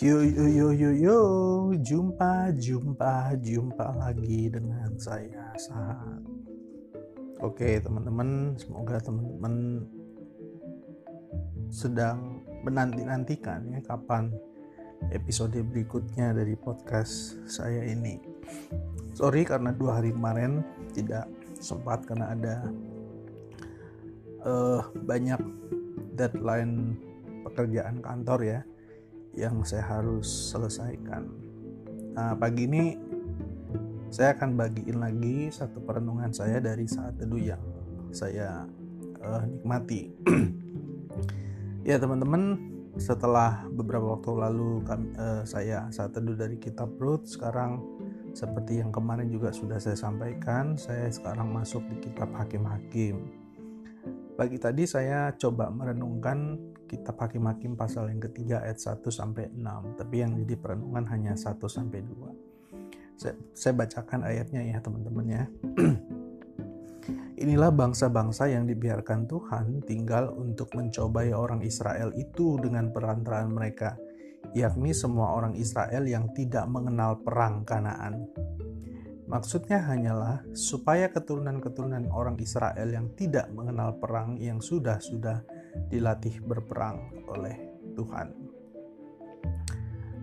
Yo yo yo yo yo, jumpa jumpa jumpa lagi dengan saya Sahat. Oke teman-teman, semoga teman-teman sedang menanti-nantikan ya kapan episode berikutnya dari podcast saya ini. Sorry karena dua hari kemarin tidak sempat karena ada uh, banyak deadline pekerjaan kantor ya yang saya harus selesaikan. Nah, pagi ini saya akan bagiin lagi satu perenungan saya dari saat teduh yang saya uh, nikmati. ya teman-teman, setelah beberapa waktu lalu kami, uh, saya saat teduh dari kitab Rut, sekarang seperti yang kemarin juga sudah saya sampaikan, saya sekarang masuk di kitab Hakim-Hakim. Pagi tadi saya coba merenungkan kitab Hakim-Hakim pasal yang ketiga ayat 1 sampai 6, tapi yang jadi perenungan hanya 1 sampai 2. Saya, saya bacakan ayatnya ya teman-teman ya. Inilah bangsa-bangsa yang dibiarkan Tuhan tinggal untuk mencobai orang Israel itu dengan perantaraan mereka, yakni semua orang Israel yang tidak mengenal perang Kanaan Maksudnya hanyalah supaya keturunan-keturunan orang Israel yang tidak mengenal perang yang sudah-sudah dilatih berperang oleh Tuhan.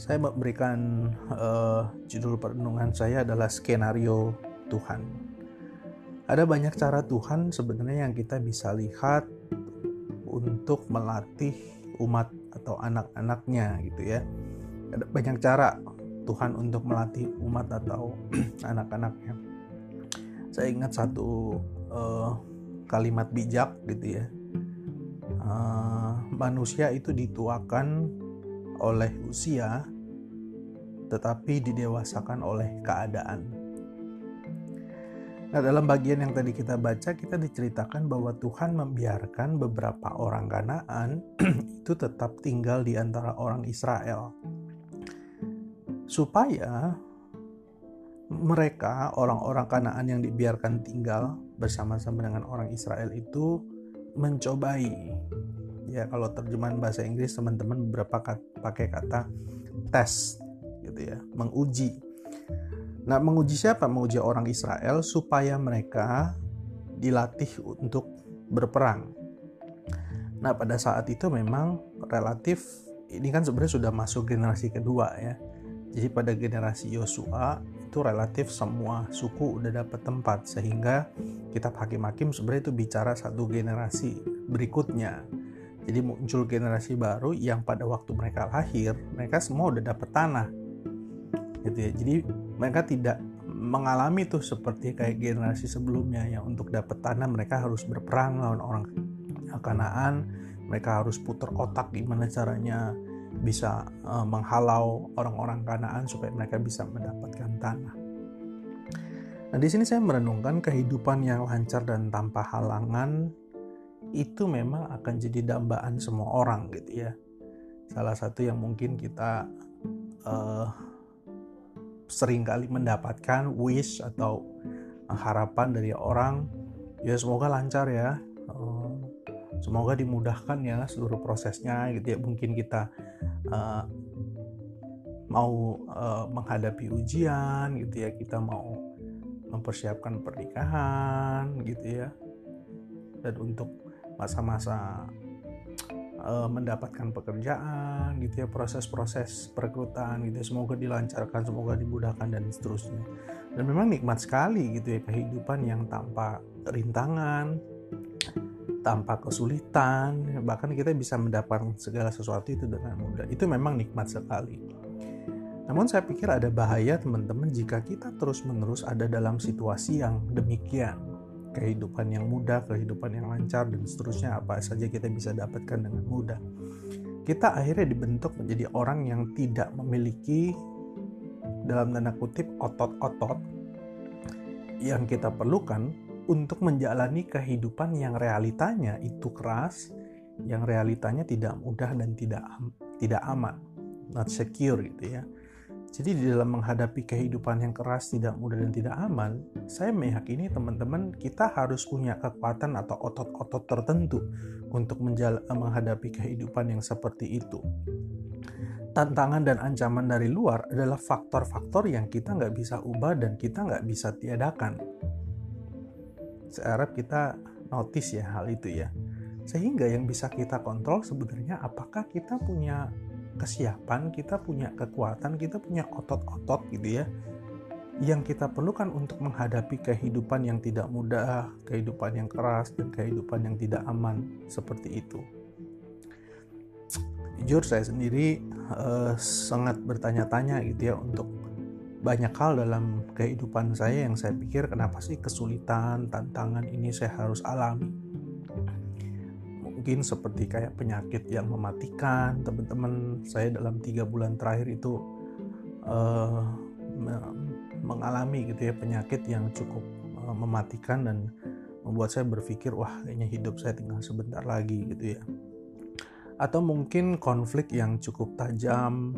Saya memberikan uh, judul perenungan saya adalah skenario Tuhan. Ada banyak cara Tuhan sebenarnya yang kita bisa lihat untuk melatih umat atau anak-anaknya gitu ya. Ada banyak cara Tuhan untuk melatih umat atau anak-anaknya. Saya ingat satu uh, kalimat bijak gitu ya. Uh, manusia itu dituakan oleh usia, tetapi didewasakan oleh keadaan. Nah, dalam bagian yang tadi kita baca, kita diceritakan bahwa Tuhan membiarkan beberapa orang Kanaan itu tetap tinggal di antara orang Israel supaya mereka orang-orang Kanaan yang dibiarkan tinggal bersama-sama dengan orang Israel itu mencobai. Ya kalau terjemahan bahasa Inggris teman-teman beberapa kata, pakai kata tes gitu ya menguji. Nah menguji siapa? Menguji orang Israel supaya mereka dilatih untuk berperang. Nah pada saat itu memang relatif ini kan sebenarnya sudah masuk generasi kedua ya. Jadi pada generasi Yosua itu relatif semua suku udah dapat tempat sehingga kitab Hakim-Hakim sebenarnya itu bicara satu generasi berikutnya. Jadi muncul generasi baru yang pada waktu mereka lahir mereka semua udah dapat tanah. Gitu ya. Jadi mereka tidak mengalami tuh seperti kayak generasi sebelumnya yang untuk dapat tanah mereka harus berperang lawan orang Kanaan, mereka harus putar otak gimana caranya bisa uh, menghalau orang-orang Kanaan supaya mereka bisa mendapatkan tanah. Nah, di sini saya merenungkan kehidupan yang lancar dan tanpa halangan itu memang akan jadi dambaan semua orang gitu ya. Salah satu yang mungkin kita uh, sering kali mendapatkan wish atau harapan dari orang ya semoga lancar ya. Uh, semoga dimudahkan ya seluruh prosesnya gitu ya. Mungkin kita uh, mau uh, menghadapi ujian gitu ya kita mau mempersiapkan pernikahan gitu ya. Dan untuk masa-masa uh, mendapatkan pekerjaan gitu ya proses-proses perekrutan gitu ya semoga dilancarkan semoga dimudahkan dan seterusnya. Dan memang nikmat sekali gitu ya kehidupan yang tanpa rintangan tanpa kesulitan, bahkan kita bisa mendapatkan segala sesuatu itu dengan mudah. Itu memang nikmat sekali. Namun saya pikir ada bahaya teman-teman jika kita terus-menerus ada dalam situasi yang demikian. Kehidupan yang mudah, kehidupan yang lancar, dan seterusnya apa saja kita bisa dapatkan dengan mudah. Kita akhirnya dibentuk menjadi orang yang tidak memiliki dalam tanda kutip otot-otot yang kita perlukan untuk menjalani kehidupan yang realitanya itu keras, yang realitanya tidak mudah dan tidak tidak aman, not secure gitu ya. Jadi di dalam menghadapi kehidupan yang keras, tidak mudah dan tidak aman, saya meyakini teman-teman kita harus punya kekuatan atau otot-otot tertentu untuk menghadapi kehidupan yang seperti itu. tantangan dan ancaman dari luar adalah faktor-faktor yang kita nggak bisa ubah dan kita nggak bisa tiadakan. Saya harap kita notice ya hal itu ya. Sehingga yang bisa kita kontrol sebenarnya apakah kita punya kesiapan, kita punya kekuatan, kita punya otot-otot gitu ya. Yang kita perlukan untuk menghadapi kehidupan yang tidak mudah, kehidupan yang keras, dan kehidupan yang tidak aman seperti itu jujur saya sendiri uh, sangat bertanya-tanya gitu ya untuk banyak hal dalam kehidupan saya yang saya pikir kenapa sih kesulitan, tantangan ini saya harus alami. Mungkin seperti kayak penyakit yang mematikan, teman-teman saya dalam tiga bulan terakhir itu uh, mengalami gitu ya penyakit yang cukup uh, mematikan dan membuat saya berpikir wah kayaknya hidup saya tinggal sebentar lagi gitu ya atau mungkin konflik yang cukup tajam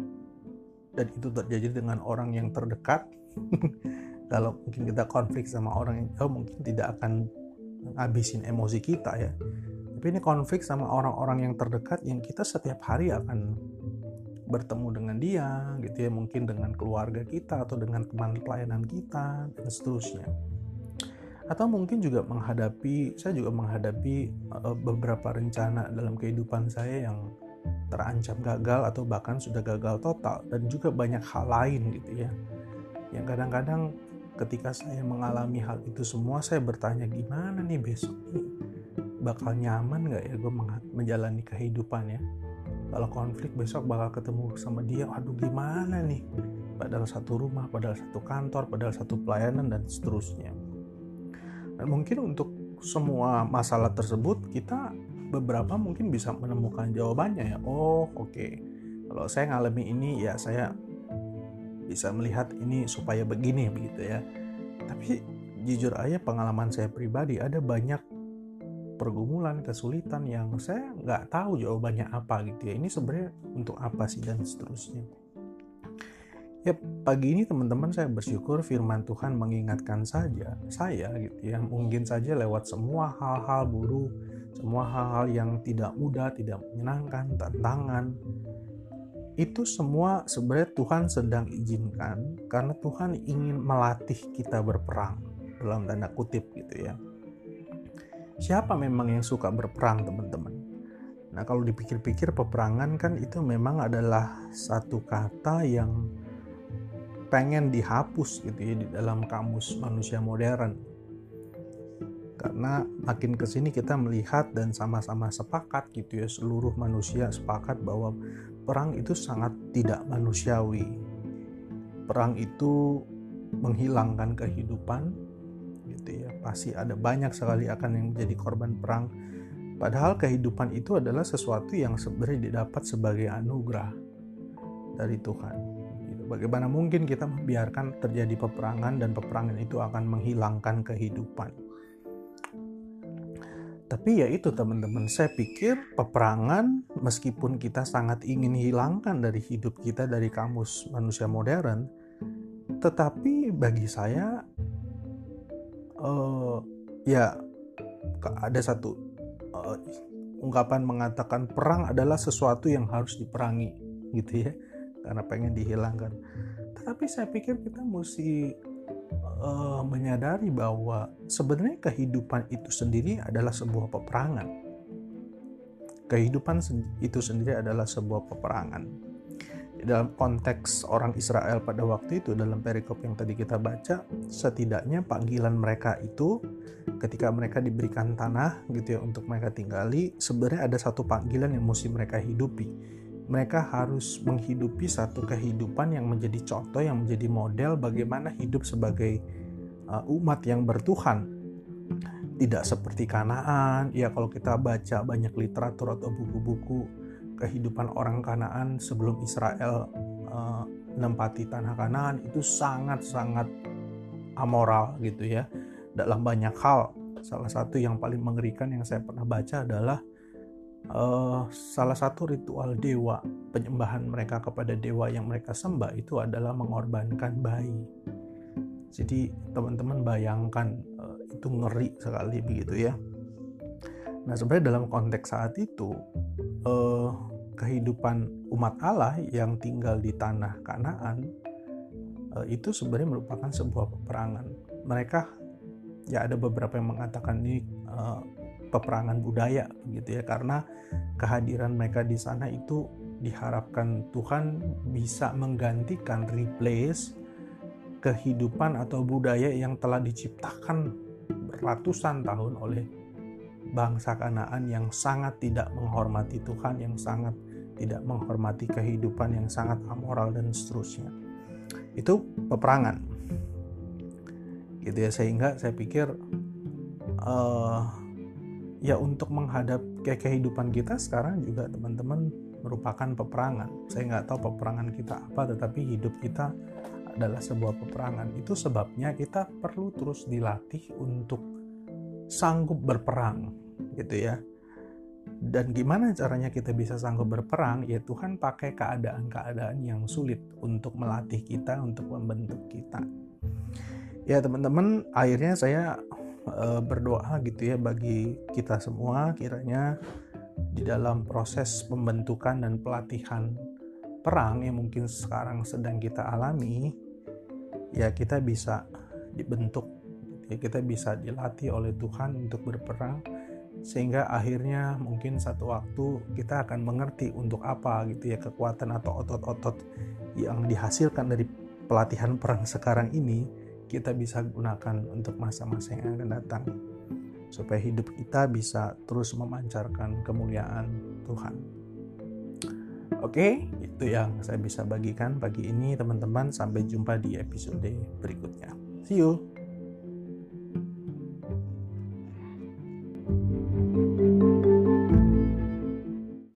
dan itu terjadi dengan orang yang terdekat. Kalau mungkin kita konflik sama orang yang jauh mungkin tidak akan ngabisin emosi kita ya. Tapi ini konflik sama orang-orang yang terdekat yang kita setiap hari akan bertemu dengan dia gitu ya. Mungkin dengan keluarga kita atau dengan teman pelayanan kita dan seterusnya. Atau mungkin juga menghadapi saya juga menghadapi uh, beberapa rencana dalam kehidupan saya yang terancam gagal atau bahkan sudah gagal total dan juga banyak hal lain gitu ya. Yang kadang-kadang ketika saya mengalami hal itu semua saya bertanya gimana nih besok nih? Bakal nyaman nggak ya gue menjalani kehidupan ya? Kalau konflik besok bakal ketemu sama dia aduh gimana nih? Padahal satu rumah padahal satu kantor padahal satu pelayanan dan seterusnya. Dan mungkin untuk semua masalah tersebut kita beberapa mungkin bisa menemukan jawabannya ya. Oh, oke. Okay. Kalau saya ngalami ini ya saya bisa melihat ini supaya begini begitu ya. Tapi jujur aja pengalaman saya pribadi ada banyak pergumulan, kesulitan yang saya nggak tahu jawabannya apa gitu ya. Ini sebenarnya untuk apa sih dan seterusnya. Ya pagi ini teman-teman saya bersyukur firman Tuhan mengingatkan saja saya gitu ya mungkin saja lewat semua hal-hal buruk, semua hal-hal yang tidak mudah, tidak menyenangkan, tantangan itu semua sebenarnya Tuhan sedang izinkan karena Tuhan ingin melatih kita berperang dalam tanda kutip gitu ya. Siapa memang yang suka berperang teman-teman? Nah kalau dipikir-pikir peperangan kan itu memang adalah satu kata yang pengen dihapus gitu ya di dalam kamus manusia modern karena makin ke sini kita melihat dan sama-sama sepakat gitu ya seluruh manusia sepakat bahwa perang itu sangat tidak manusiawi. Perang itu menghilangkan kehidupan gitu ya. Pasti ada banyak sekali akan yang menjadi korban perang. Padahal kehidupan itu adalah sesuatu yang sebenarnya didapat sebagai anugerah dari Tuhan Bagaimana mungkin kita membiarkan terjadi peperangan dan peperangan itu akan menghilangkan kehidupan? Tapi ya itu teman-teman, saya pikir peperangan meskipun kita sangat ingin hilangkan dari hidup kita dari kamus manusia modern, tetapi bagi saya uh, ya ada satu uh, ungkapan mengatakan perang adalah sesuatu yang harus diperangi gitu ya karena pengen dihilangkan. Tapi saya pikir kita mesti uh, menyadari bahwa sebenarnya kehidupan itu sendiri adalah sebuah peperangan. Kehidupan itu sendiri adalah sebuah peperangan. Dalam konteks orang Israel pada waktu itu dalam perikop yang tadi kita baca setidaknya panggilan mereka itu ketika mereka diberikan tanah gitu ya untuk mereka tinggali sebenarnya ada satu panggilan yang mesti mereka hidupi mereka harus menghidupi satu kehidupan yang menjadi contoh, yang menjadi model bagaimana hidup sebagai uh, umat yang bertuhan. Tidak seperti Kanaan, ya kalau kita baca banyak literatur atau buku-buku kehidupan orang Kanaan sebelum Israel uh, menempati tanah Kanaan itu sangat-sangat amoral gitu ya. Dalam banyak hal, salah satu yang paling mengerikan yang saya pernah baca adalah uh, salah satu ritual dewa penyembahan mereka kepada dewa yang mereka sembah itu adalah mengorbankan bayi. Jadi teman-teman bayangkan uh, itu ngeri sekali begitu ya. Nah sebenarnya dalam konteks saat itu uh, kehidupan umat Allah yang tinggal di tanah Kanaan eh, itu sebenarnya merupakan sebuah peperangan. Mereka ya ada beberapa yang mengatakan ini uh, peperangan budaya gitu ya karena kehadiran mereka di sana itu diharapkan Tuhan bisa menggantikan replace kehidupan atau budaya yang telah diciptakan ratusan tahun oleh bangsa Kanaan yang sangat tidak menghormati Tuhan, yang sangat tidak menghormati kehidupan yang sangat amoral dan seterusnya. Itu peperangan. Gitu ya sehingga saya pikir uh, ya untuk menghadap ke kehidupan kita sekarang juga teman-teman merupakan peperangan. Saya nggak tahu peperangan kita apa, tetapi hidup kita adalah sebuah peperangan. Itu sebabnya kita perlu terus dilatih untuk sanggup berperang, gitu ya. Dan gimana caranya kita bisa sanggup berperang? Ya Tuhan pakai keadaan-keadaan yang sulit untuk melatih kita, untuk membentuk kita. Ya teman-teman, akhirnya saya e, berdoa gitu ya bagi kita semua kiranya di dalam proses pembentukan dan pelatihan perang yang mungkin sekarang sedang kita alami ya kita bisa dibentuk ya kita bisa dilatih oleh Tuhan untuk berperang sehingga akhirnya mungkin satu waktu kita akan mengerti untuk apa gitu ya kekuatan atau otot-otot yang dihasilkan dari pelatihan perang sekarang ini kita bisa gunakan untuk masa-masa yang akan datang supaya hidup kita bisa terus memancarkan kemuliaan Tuhan. Oke, itu yang saya bisa bagikan pagi ini teman-teman. Sampai jumpa di episode berikutnya. See you.